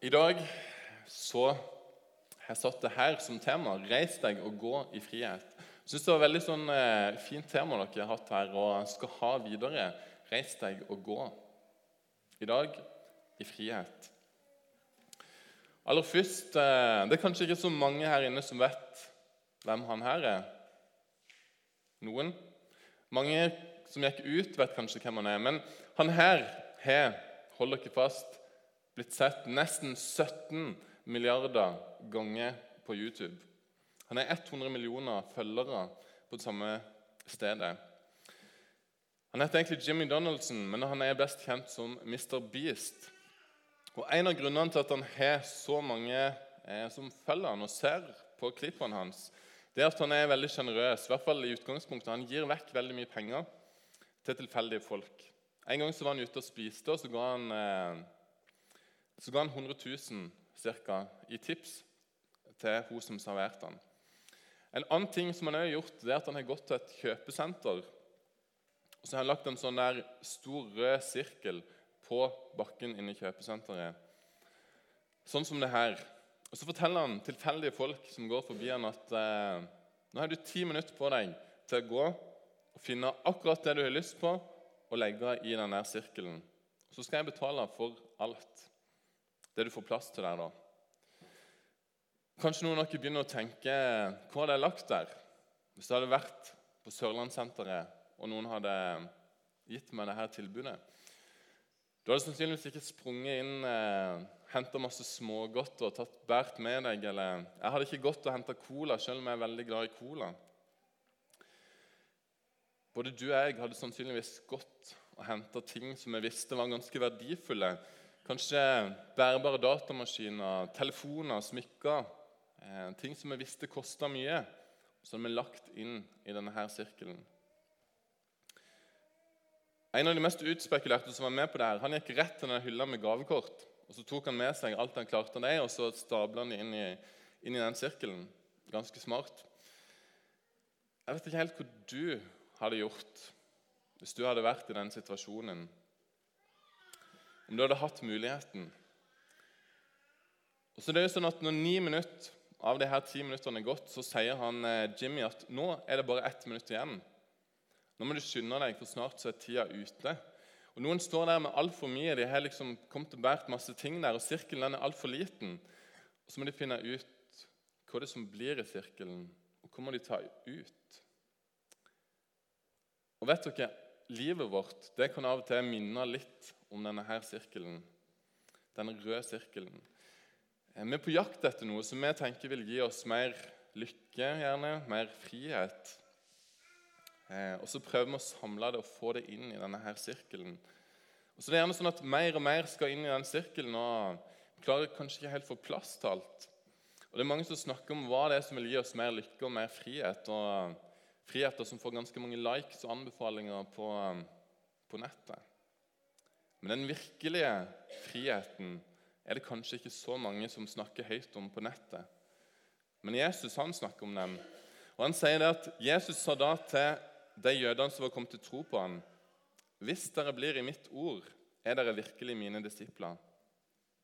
I dag så har jeg satt det her som tema 'Reis deg og gå i frihet'. Jeg synes det var veldig sånn eh, fint tema dere har hatt her og skal ha videre. 'Reis deg og gå'. I dag i frihet. Aller først eh, Det er kanskje ikke så mange her inne som vet hvem han her er. Noen? Mange som gikk ut, vet kanskje hvem han er. Men han her har, hold dere fast, blitt sett nesten 17 milliarder ganger på YouTube. Han har 100 millioner følgere på det samme stedet. Han heter egentlig Jimmy Donaldson, men han er best kjent som Mr. Beast. Og En av grunnene til at han har så mange eh, som følger han og ser på klippene hans, det er at han er veldig sjenerøs. I hvert fall i utgangspunktet. Han gir vekk veldig mye penger til tilfeldige folk. En gang så var han ute og spiste, og så ga han, eh, så ga han 100 000 cirka, i tips til hun som serverte han. En annen ting som han har gjort, det er at han har gått til et kjøpesenter. og Så har han lagt en sånn der stor rød sirkel på bakken inne i kjøpesenteret. Sånn som det her. Og Så forteller han tilfeldige folk som går forbi han at eh, nå har du ti minutter på deg til å gå og finne akkurat det du har lyst på, og legge i denne sirkelen. Så skal jeg betale for alt det du får plass til der. da. Kanskje noen av dere begynner å tenke hva det er lagt der. Hvis det hadde vært på Sørlandssenteret, og noen hadde gitt meg dette tilbudet Du hadde sannsynligvis ikke sprunget inn, eh, henta masse smågodt og tatt bært med deg. Eller jeg hadde ikke gått og henta cola, selv om jeg er veldig glad i cola. Både du og jeg hadde sannsynligvis gått og henta ting som jeg visste var ganske verdifulle. Kanskje bærbare datamaskiner, telefoner, smykker. Eh, ting som vi visste kosta mye, som er lagt inn i denne her sirkelen. En av de mest utspekulerte som var med på det her, han gikk rett til denne hylla med gavekort. og Så tok han med seg alt han klarte av det, og så stabla han det inn inn i den sirkelen. Ganske smart. Jeg vet ikke helt hva du hadde gjort hvis du hadde vært i den situasjonen. Om du hadde hatt muligheten. Og så det er jo sånn at Når ni minutter av de her ti minuttene er gått, så sier han eh, Jimmy at nå er det bare ett minutt igjen. Nå må du skynde deg, for snart så er tida ute. Og Noen står der med altfor mye. De har liksom kommet og båret masse ting der, og sirkelen er altfor liten. Og Så må de finne ut hva det er som blir i sirkelen, og hva må de ta ut. Og vet dere, Livet vårt det kan av og til minne litt om denne her sirkelen. Denne røde sirkelen. Eh, vi er på jakt etter noe som vi tenker vil gi oss mer lykke, gjerne, mer frihet. Eh, og så prøver vi å samle det og få det inn i denne her sirkelen. Og så er det gjerne sånn at Mer og mer skal inn i den sirkelen, og vi klarer kanskje ikke helt å få plass til alt. Og Det er mange som snakker om hva det er som vil gi oss mer lykke og mer frihet. og friheter som får ganske mange likes og anbefalinger på, på nettet. Men den virkelige friheten er det kanskje ikke så mange som snakker høyt om på nettet. Men Jesus han snakker om den. Og han sier det at Jesus sa da til de jødene som var kommet til tro på ham, Hvis dere blir i mitt ord, er dere virkelig mine disipler.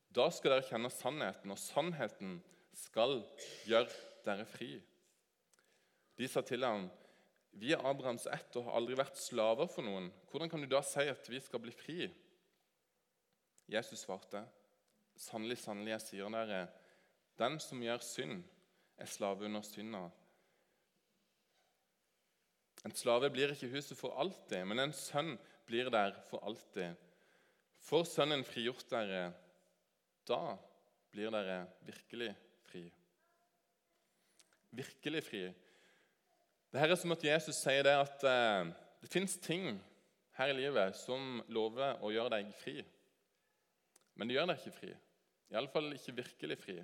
Da skal dere kjenne sannheten, og sannheten skal gjøre dere fri. De sa til ham, vi er Abrahams ett og har aldri vært slaver for noen. Hvordan kan du da si at vi skal bli fri? Jesus svarte, sannelig, sannelig, jeg sier dere, den som gjør synd, er slave under synda. En slave blir ikke huset for alltid, men en sønn blir der for alltid. Får Sønnen frigjort dere, da blir dere virkelig fri. Virkelig fri. Det her er som at Jesus sier det at eh, det fins ting her i livet som lover å gjøre deg fri. Men det gjør deg ikke fri. Iallfall ikke virkelig fri.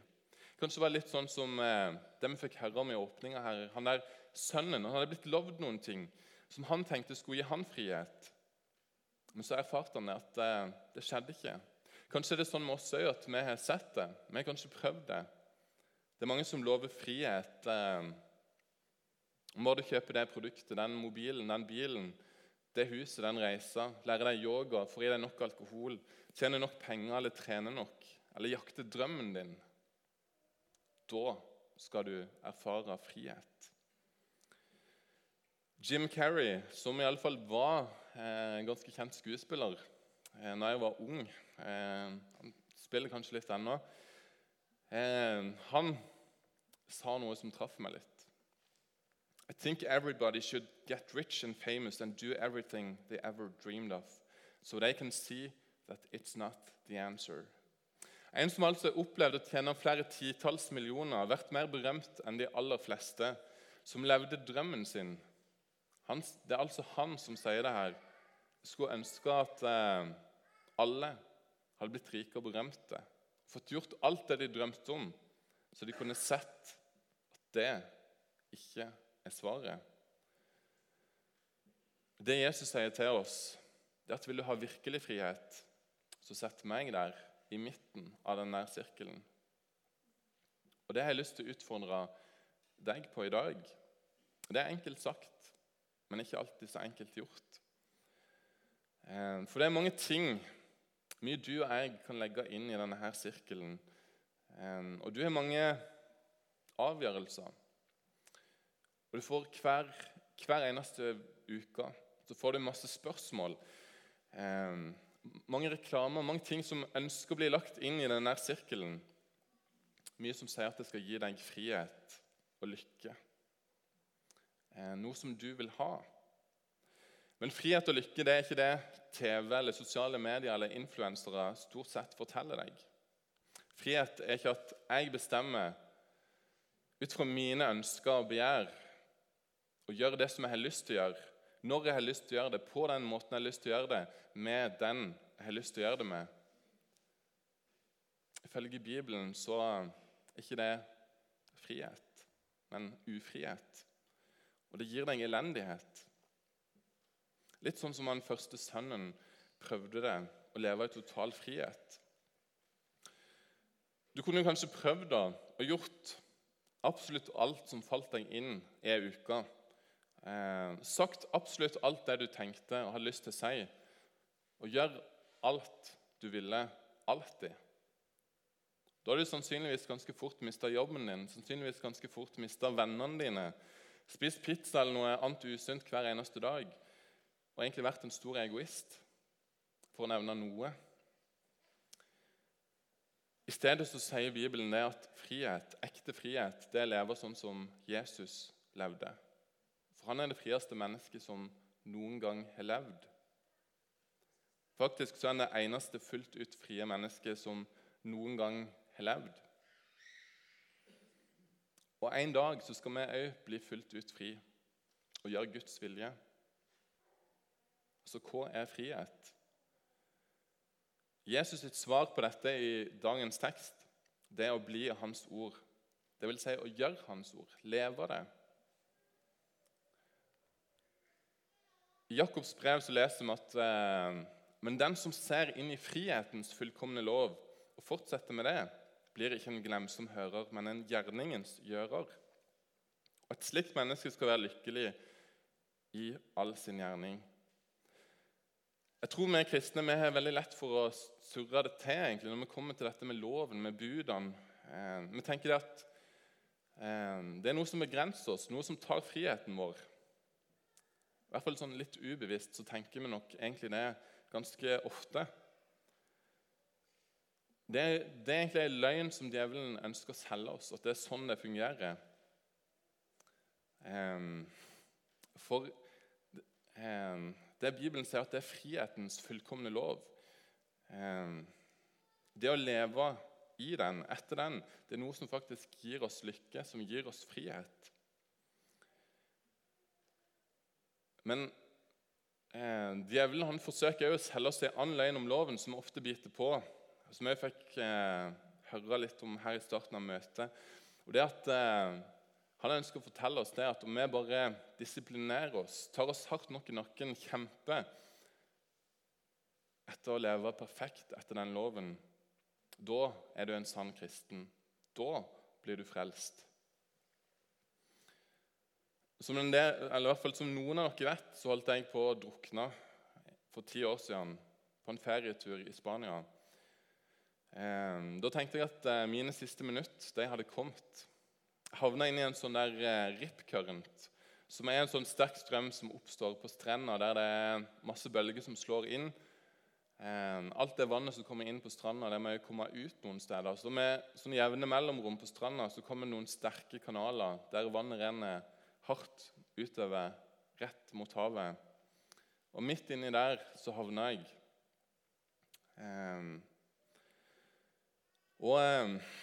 Kanskje det var litt sånn som eh, det vi fikk høre om i åpninga her. Han der sønnen han hadde blitt lovd noen ting som han tenkte skulle gi han frihet. Men så erfarte han at eh, det skjedde ikke. Kanskje det er sånn med oss òg at vi har sett det. Vi har kanskje prøvd det. Det er mange som lover frihet. Eh, må du kjøpe det produktet, den mobilen, den bilen, det huset, den reisa, lære deg yoga, få i deg nok alkohol, tjene nok penger eller trene nok, eller jakte drømmen din, da skal du erfare frihet. Jim Carrey, som iallfall var eh, en ganske kjent skuespiller eh, når jeg var ung eh, Han spiller kanskje litt ennå. Eh, han sa noe som traff meg litt. I think everybody should get rich and famous and do everything they ever dreamed of, so they can see that it's not the answer. En som altså opplevde å tjene flere titalls millioner, vært mer berømt enn de aller fleste, som levde drømmen sin. Han, det er altså han som sier det her. Skulle ønske at eh, alle hadde blitt rike og berømte. Fått gjort alt det de drømte om, så de kunne sett at det ikke er svaret. Det Jesus sier til oss, det er at vil du ha virkelig frihet, så sett meg der i midten av denne sirkelen. Og Det har jeg lyst til å utfordre deg på i dag. Det er enkelt sagt, men ikke alltid så enkelt gjort. Eh, for det er mange ting mye du og jeg kan legge inn i denne her sirkelen. Eh, og du har mange avgjørelser. Og du får hver, hver eneste uke så får du masse spørsmål. Eh, mange reklamer, mange ting som ønsker å bli lagt inn i denne sirkelen. Mye som sier at det skal gi deg frihet og lykke. Eh, noe som du vil ha. Men frihet og lykke det er ikke det TV, eller sosiale medier eller influensere stort sett forteller deg. Frihet er ikke at jeg bestemmer ut fra mine ønsker og begjær og gjøre det som jeg har lyst til å gjøre, når jeg har lyst til å gjøre det, på den måten jeg har lyst til å gjøre det, med den jeg har lyst til å gjøre det med. Ifølge Bibelen så er ikke det frihet, men ufrihet. Og det gir deg elendighet. Litt sånn som den første sønnen prøvde det, å leve i total frihet. Du kunne kanskje prøvd da, og gjort absolutt alt som falt deg inn i ei uke. Eh, sagt absolutt alt det du tenkte og hadde lyst til å si. Og gjør alt du ville, alltid. Da har du sannsynligvis ganske fort mista jobben din, sannsynligvis ganske fort mista vennene dine, spist pizza eller noe annet usunt hver eneste dag og egentlig vært en stor egoist, for å nevne noe. I stedet så sier Bibelen det at frihet, ekte frihet det lever sånn som Jesus levde. For han er det frieste mennesket som noen gang har levd. Faktisk så er han det eneste fullt ut frie mennesket som noen gang har levd. Og En dag så skal vi òg bli fullt ut fri og gjøre Guds vilje. Så hva er frihet? Jesus sitt svar på dette i dagens tekst det er å bli hans ord. Det vil si å gjøre hans ord, leve det. I Jakobs brev så leser vi at eh, men den som ser inn i frihetens fullkomne lov og fortsetter med det, blir ikke en glemsom hører, men en gjerningens gjører. Og Et slikt menneske skal være lykkelig i all sin gjerning. Jeg tror vi kristne vi har veldig lett for å surre det til egentlig, når vi kommer til dette med loven, med budene. Eh, vi tenker at eh, det er noe som begrenser oss, noe som tar friheten vår i hvert fall sånn litt ubevisst så tenker vi nok egentlig det ganske ofte. Det, det er egentlig en løgn som djevelen ønsker å selge oss, at det er sånn det fungerer. Um, for um, det Bibelen sier, at det er frihetens fullkomne lov. Um, det å leve i den, etter den, det er noe som faktisk gir oss lykke, som gir oss frihet. Men eh, djevelen han forsøker også å selge oss en annen løgn om loven, som ofte biter på. Som jeg fikk eh, høre litt om her i starten av møtet. Og det at eh, Han ønsker å fortelle oss det at om vi bare disiplinerer oss, tar oss hardt nok i nakken, kjemper etter å leve perfekt etter den loven, da er du en sann kristen. Da blir du frelst. Som, del, som noen av dere vet, så holdt jeg på å drukne for ti år siden på en ferietur i Spania. Eh, da tenkte jeg at eh, mine siste minutt de hadde kommet. Jeg havna inn i en sånn der eh, rip current, som er en sånn sterk strøm som oppstår på strender der det er masse bølger som slår inn. Eh, alt det vannet som kommer inn på stranda, det må jo komme ut noen steder. Så med sånn jevne mellomrom på stranda så kommer noen sterke kanaler der vannet renner hardt utover, rett mot havet. Og midt inni der så havna jeg. Eh, og eh,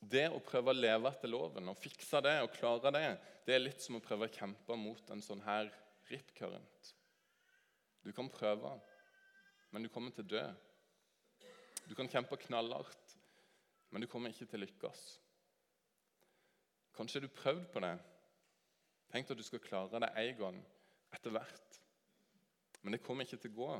det å prøve å leve etter loven og fikse det og klare det, det er litt som å prøve å kjempe mot en sånn her rip. Du kan prøve men du kommer til å dø. Du kan kjempe knallhardt, men du kommer ikke til å lykkes. Kanskje du prøvd på det. Tenk at du skal klare det én gang etter hvert. Men det kommer ikke til å gå.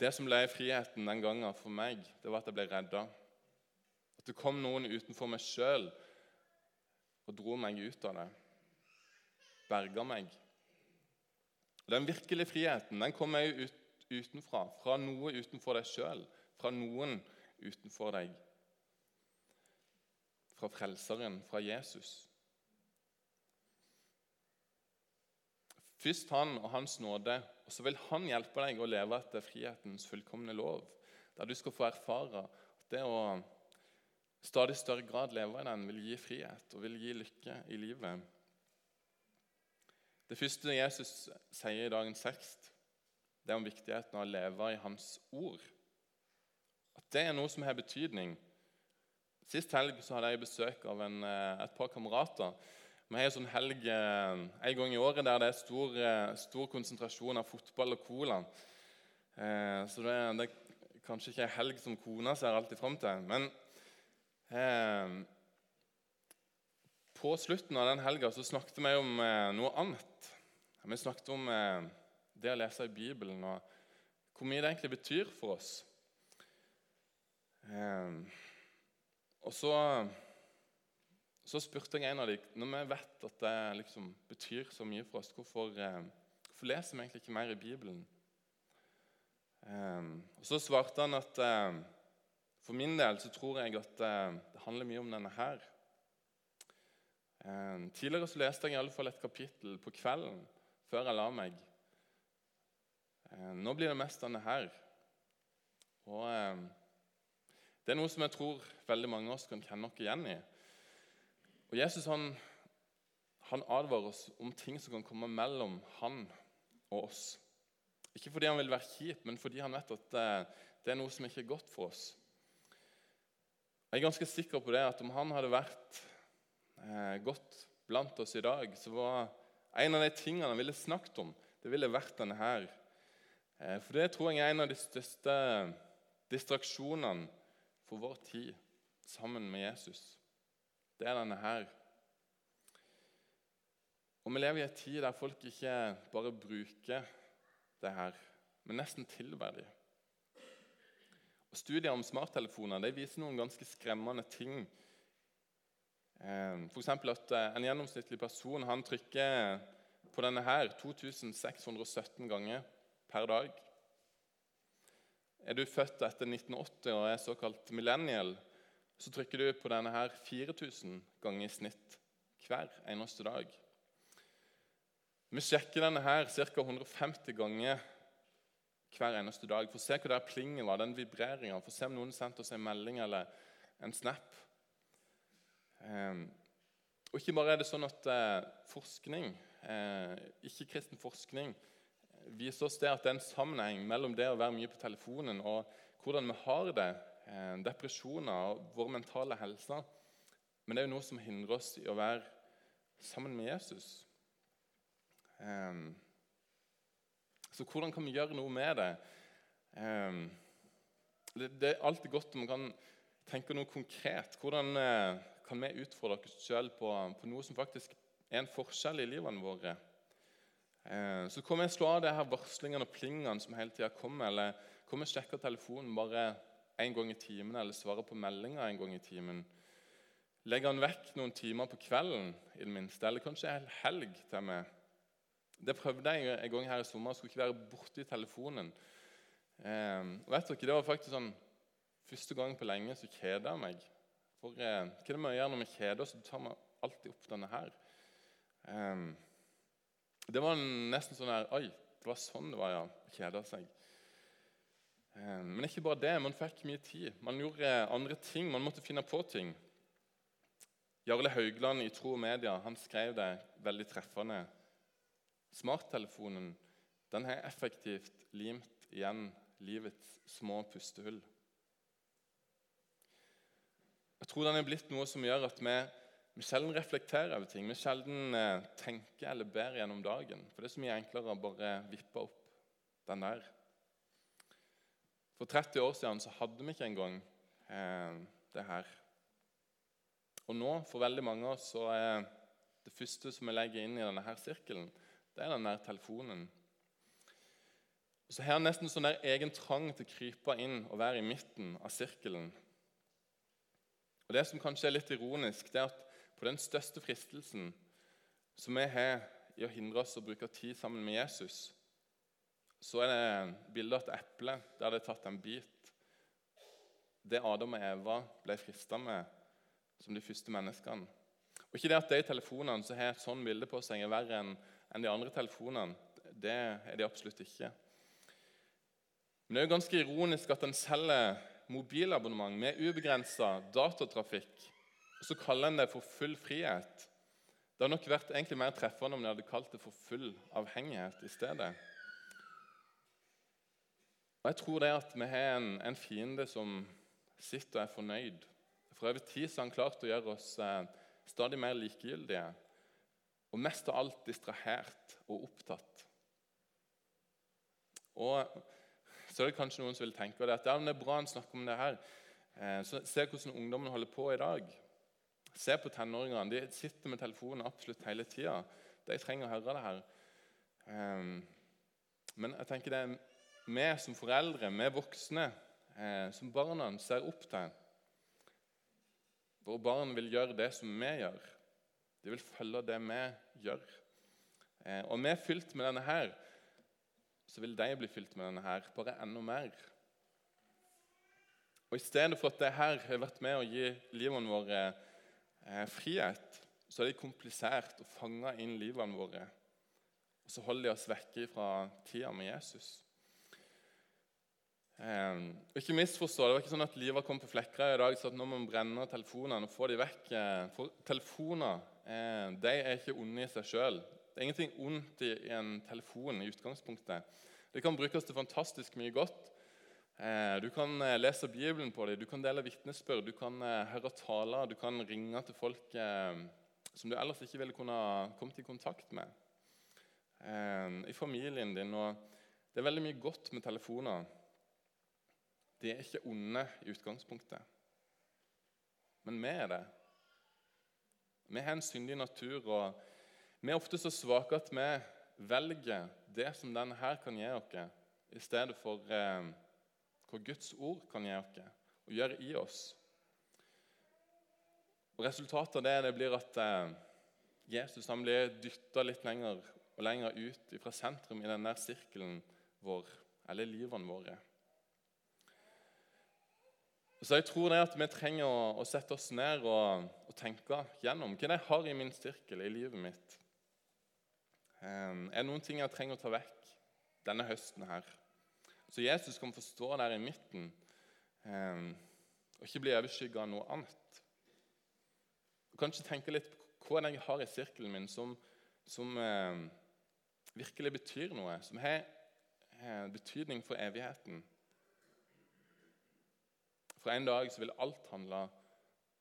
Det som ble friheten den gangen for meg, det var at jeg ble redda. At det kom noen utenfor meg sjøl og dro meg ut av det. Berga meg. Den virkelige friheten den kommer jo ut, utenfra, fra noe utenfor deg sjøl, fra noen utenfor deg. Fra Frelseren, fra Jesus. Først han og hans nåde, og så vil han hjelpe deg å leve etter frihetens fullkomne lov. Der du skal få erfare at det å stadig større grad leve i den vil gi frihet og vil gi lykke i livet. Det første Jesus sier i dagens tekst, det er om viktigheten av å leve i Hans ord. At det er noe som har betydning. Sist helg så hadde jeg besøk av en, eh, et par kamerater. Vi har en sånn helg eh, en gang i året der det er stor, eh, stor konsentrasjon av fotball og cola. Så det, det er kanskje ikke en helg som kona ser alltid fram til. Men eh, på slutten av den helga snakket vi om noe annet. Vi snakket om det å lese i Bibelen og hvor mye det egentlig betyr for oss. Eh, og så, så spurte jeg en av dem når vi vet at det liksom betyr så mye for oss, hvorfor, eh, hvorfor leser vi egentlig ikke mer i Bibelen? Um, og Så svarte han at um, for min del så tror jeg at det handler mye om denne her. Eh, tidligere så leste jeg i alle fall et kapittel på kvelden før jeg la meg. Eh, nå blir det mest denne her. Og Det er noe som jeg tror veldig mange av oss kan kjenne oss igjen i. Og Jesus han, han advarer oss om ting som kan komme mellom han og oss. Ikke fordi han vil være kjip, men fordi han vet at det, det er noe som ikke er godt for oss. Jeg er ganske sikker på det at om han hadde vært eh, godt blant oss i dag, så var en av de tingene han ville snakket om, det ville vært denne her. Eh, for det tror jeg er en av de største distraksjonene for vår tid sammen med Jesus. Det er denne her. Og Vi lever i en tid der folk ikke bare bruker det her, men nesten tilber det. Og Studier om smarttelefoner de viser noen ganske skremmende ting Ehm, F.eks. at eh, en gjennomsnittlig person han trykker på denne her 2617 ganger per dag. Er du født etter 1980 og er såkalt millennial, så trykker du på denne her 4000 ganger i snitt hver eneste dag. Vi sjekker denne her ca. 150 ganger hver eneste dag for å se hva det plinget var, den vibreringa, for å se om noen sendte oss en melding eller en snap. Ehm, og ikke bare er det sånn at eh, forskning, eh, ikke-kristen forskning viser oss det at det er en sammenheng mellom det å være mye på telefonen og hvordan vi har det, eh, depresjoner og vår mentale helse. Men det er jo noe som hindrer oss i å være sammen med Jesus. Ehm, så hvordan kan vi gjøre noe med det? Ehm, det er alltid godt om vi kan tenke noe konkret. Hvordan kan vi utfordre oss sjøl på, på, noe som faktisk er en forskjell i livene våre. Eh, så kommer jeg slå av det her varslingene og plingene som hele tida kommer. Eller kommer vi sjekke telefonen bare én gang i timen, eller svare på meldinger en gang i timen. Legger han vekk noen timer på kvelden, i det minste, eller kanskje en helg til meg. Det prøvde jeg en gang her i sommer. Skulle ikke være borte i telefonen. Eh, og vet dere, Det var faktisk sånn første gang på lenge så kjeda jeg meg. For eh, hva er det vi gjør når vi kjeder oss? Så tar vi alltid opp denne her. Eh, det var nesten sånn her Oi, det var sånn det var, ja. Kjeda seg. Eh, men ikke bare det. Man fikk mye tid. Man gjorde andre ting. Man måtte finne på ting. Jarle Haugland i Tro og Media han skrev det veldig treffende. Smarttelefonen den har effektivt limt igjen livets små pustehull. Jeg tror den er blitt noe som gjør at vi, vi sjelden reflekterer over ting. Vi sjelden eh, tenker eller ber gjennom dagen. For det er så mye enklere å bare vippe opp den der. For 30 år siden så hadde vi ikke engang eh, det her. Og nå, for veldig mange av oss, så er det første som vi legger inn i denne her sirkelen, det er den der telefonen. Så har jeg nesten sånn der egen trang til å krype inn og være i midten av sirkelen. Og Det som kanskje er litt ironisk, det er at på den største fristelsen som vi har i å hindre oss å bruke tid sammen med Jesus, så er det bildet av et eple der det er tatt en bit. Det Adam og Eva ble frista med som de første menneskene. Og Ikke det at de telefonene som har et sånt bilde på seg, er verre enn de andre telefonene. Det er de absolutt ikke. Men det er jo ganske ironisk at en selger mobilabonnement med ubegrensa datatrafikk, og så kaller en det for full frihet. Det hadde nok vært egentlig mer treffende om de hadde kalt det for full avhengighet i stedet. Og Jeg tror det at vi har en, en fiende som sitter og er fornøyd for over tid har han klart å gjøre oss eh, stadig mer likegyldige og mest av alt distrahert og opptatt. Og så er det kanskje noen som vil tenke at ja, det er bra han snakker om det her. Eh, så Se hvordan ungdommen holder på i dag. Se på tenåringene. De sitter med telefonen absolutt hele tida. De trenger å høre det her. Eh, men jeg tenker det er vi som foreldre, vi voksne, eh, som barna ser opp til Våre barn vil gjøre det som vi gjør. De vil følge det vi gjør. Eh, og vi er fylt med denne her, så vil de bli fylt med denne her, bare enda mer. Og I stedet for at det her har vært med å gi livene våre frihet, så er det komplisert å fange inn livene våre. Og så holder de oss vekke fra tida med Jesus. Eh, ikke misforstå, Det var ikke sånn at livet kom på Flekkerøy i dag så at nå må man brenne telefonene og få de vekk. Eh, for telefoner eh, de er ikke onde i seg sjøl. Det er ingenting ondt i, en telefon i utgangspunktet. Det kan brukes til fantastisk mye godt. Eh, du kan eh, lese Bibelen på dem, du kan dele vitnesbyrd, du kan eh, høre taler, du kan ringe til folk som du ellers ikke ville kunne kommet i kontakt med. I familien din. Og det er veldig mye godt med telefoner. De er ikke onde i utgangspunktet. Men vi er det. Vi har en syndig natur, og vi er ofte så svake at vi velger det som denne her kan gi oss, i stedet for hva Guds ord kan gi oss og gjøre i oss. Og Resultatet av det, det blir at eh, Jesus han blir dytta litt lenger og lenger ut fra sentrum i denne sirkelen vår, eller livene våre. Så jeg tror det at vi trenger å, å sette oss ned og, og, tenke gjennom hva jeg har i min sirkel, i livet mitt. Um, er det noen ting jeg trenger å ta vekk denne høsten her? Så Jesus kan få stå der i midten eh, og ikke bli overskygga av noe annet. Kanskje tenke litt på hva jeg har i sirkelen min som, som eh, virkelig betyr noe, som har eh, betydning for evigheten. For en dag så vil alt handle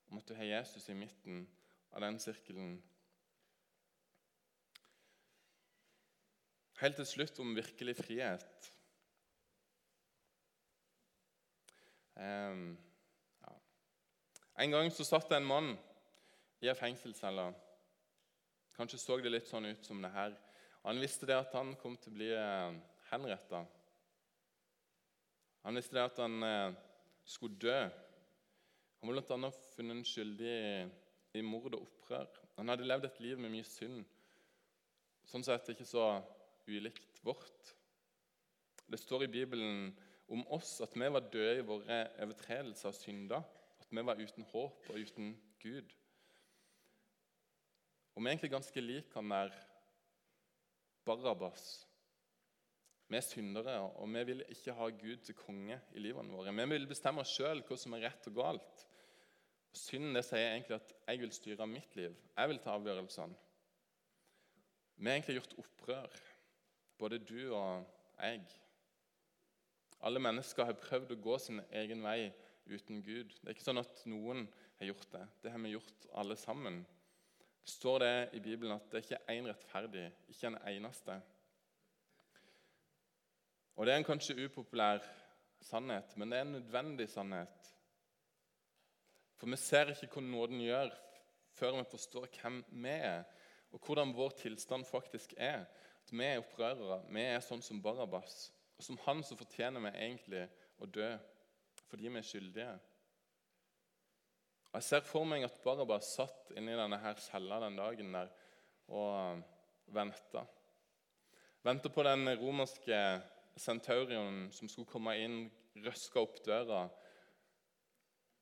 om at du har Jesus i midten av den sirkelen. Helt til slutt om virkelig frihet. Um, ja. En gang så satt det en mann i en fengselscelle. Kanskje så det litt sånn ut som det her. Han visste det at han kom til å bli eh, henretta. Han visste det at han eh, skulle dø. Han var bl.a. funnet skyldig i mord og opprør. Han hadde levd et liv med mye synd, sånn sett ikke så ulikt vårt. Det står i Bibelen om oss at vi var døde i våre overtredelser og synder. At vi var uten håp og uten Gud. Og vi er egentlig ganske lik han der Barabas. Vi er syndere, og vi vil ikke ha Gud til konge i livene våre. Vi vil bestemme oss sjøl hva som er rett og galt. Synden det sier egentlig at jeg vil styre mitt liv. Jeg vil ta avgjørelsene. Vi har egentlig gjort opprør, både du og jeg. Alle mennesker har prøvd å gå sin egen vei uten Gud. Det er ikke sånn at noen har gjort det. Det har vi gjort alle sammen. Det står det i Bibelen at det ikke er én rettferdig, ikke en eneste. Og Det er en kanskje upopulær sannhet, men det er en nødvendig sannhet. For vi ser ikke hva nåden gjør, før vi forstår hvem vi er, og hvordan vår tilstand faktisk er. At vi er opprørere. Vi er sånn som Barabas. Og som han så fortjener vi egentlig å dø fordi vi er skyldige. Og Jeg ser for meg at Barabas satt inni denne her cella den dagen der og venta. Venta på den romerske sentaurien som skulle komme inn, røske opp døra,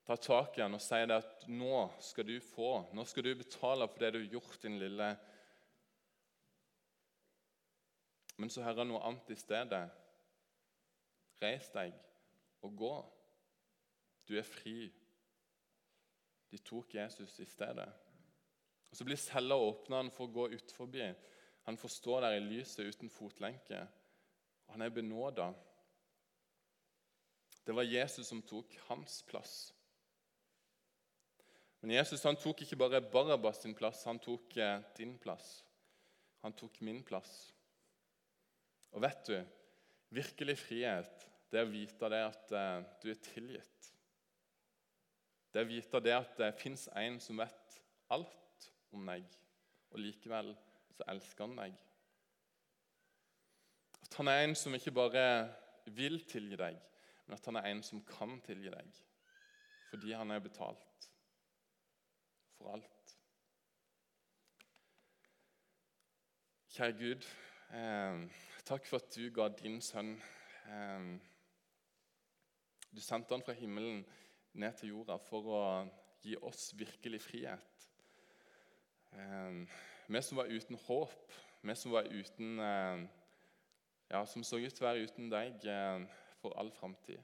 ta tak i han og si det at 'nå skal du få', 'nå skal du betale for det du har gjort, din lille' Men så hører han noe annet i stedet. Reis deg og gå. Du er fri. De tok Jesus i stedet. Og Så blir cella åpna, han får gå utforbi. Han får stå der i lyset uten fotlenke. Og han er benåda. Det var Jesus som tok hans plass. Men Jesus han tok ikke bare Barabas sin plass, han tok eh, din plass. Han tok min plass. Og vet du, virkelig frihet det er å vite det at eh, du er tilgitt. Det er å vite det at det fins en som vet alt om deg, og likevel så elsker han deg. At han er en som ikke bare vil tilgi deg, men at han er en som kan tilgi deg. Fordi han er betalt for alt. Kjære Gud, takk for at du ga din sønn eh, Du sendte han fra himmelen ned til jorda for å gi oss virkelig frihet. Eh, vi som var uten håp, vi som var uten ja, som så ut til å være uten deg for all framtid.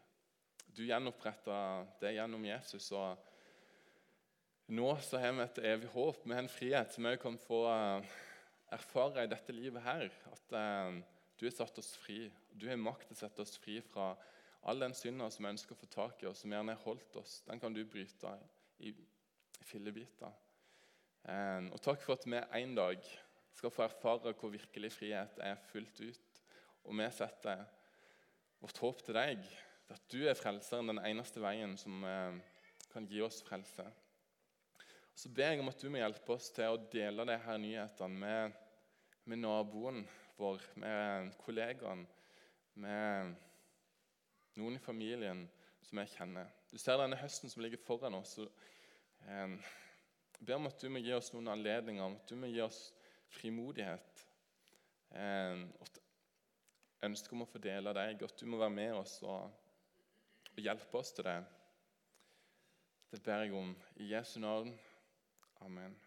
Du gjenoppretta det gjennom Jesus. og Nå så har vi et evig håp. Vi har en frihet som vi kan få eh, jeg i dette livet her. At eh, du har satt oss fri. Du har makt til å sette oss fri fra all den synda som ønsker å få tak i, og som gjerne har holdt oss. Den kan du bryte i, i fillebiter. og takk for at vi en dag skal få erfare hvor virkelig frihet er fullt ut. Og vi setter vårt håp til deg, at du er frelseren, den eneste veien som eh, kan gi oss frelse. Så ber jeg om at du må hjelpe oss til å dele disse nyhetene med, med naboen vår, med kollegaen, med noen i familien som jeg kjenner. Du ser denne høsten som ligger foran oss. og eh, ber om at du må gi oss noen anledninger, om at du må gi oss frimodighet. Eh, ønske om å fordele deg, at du må være med oss og, og hjelpe oss til det. Det ber jeg om i Jesu navn. Amen.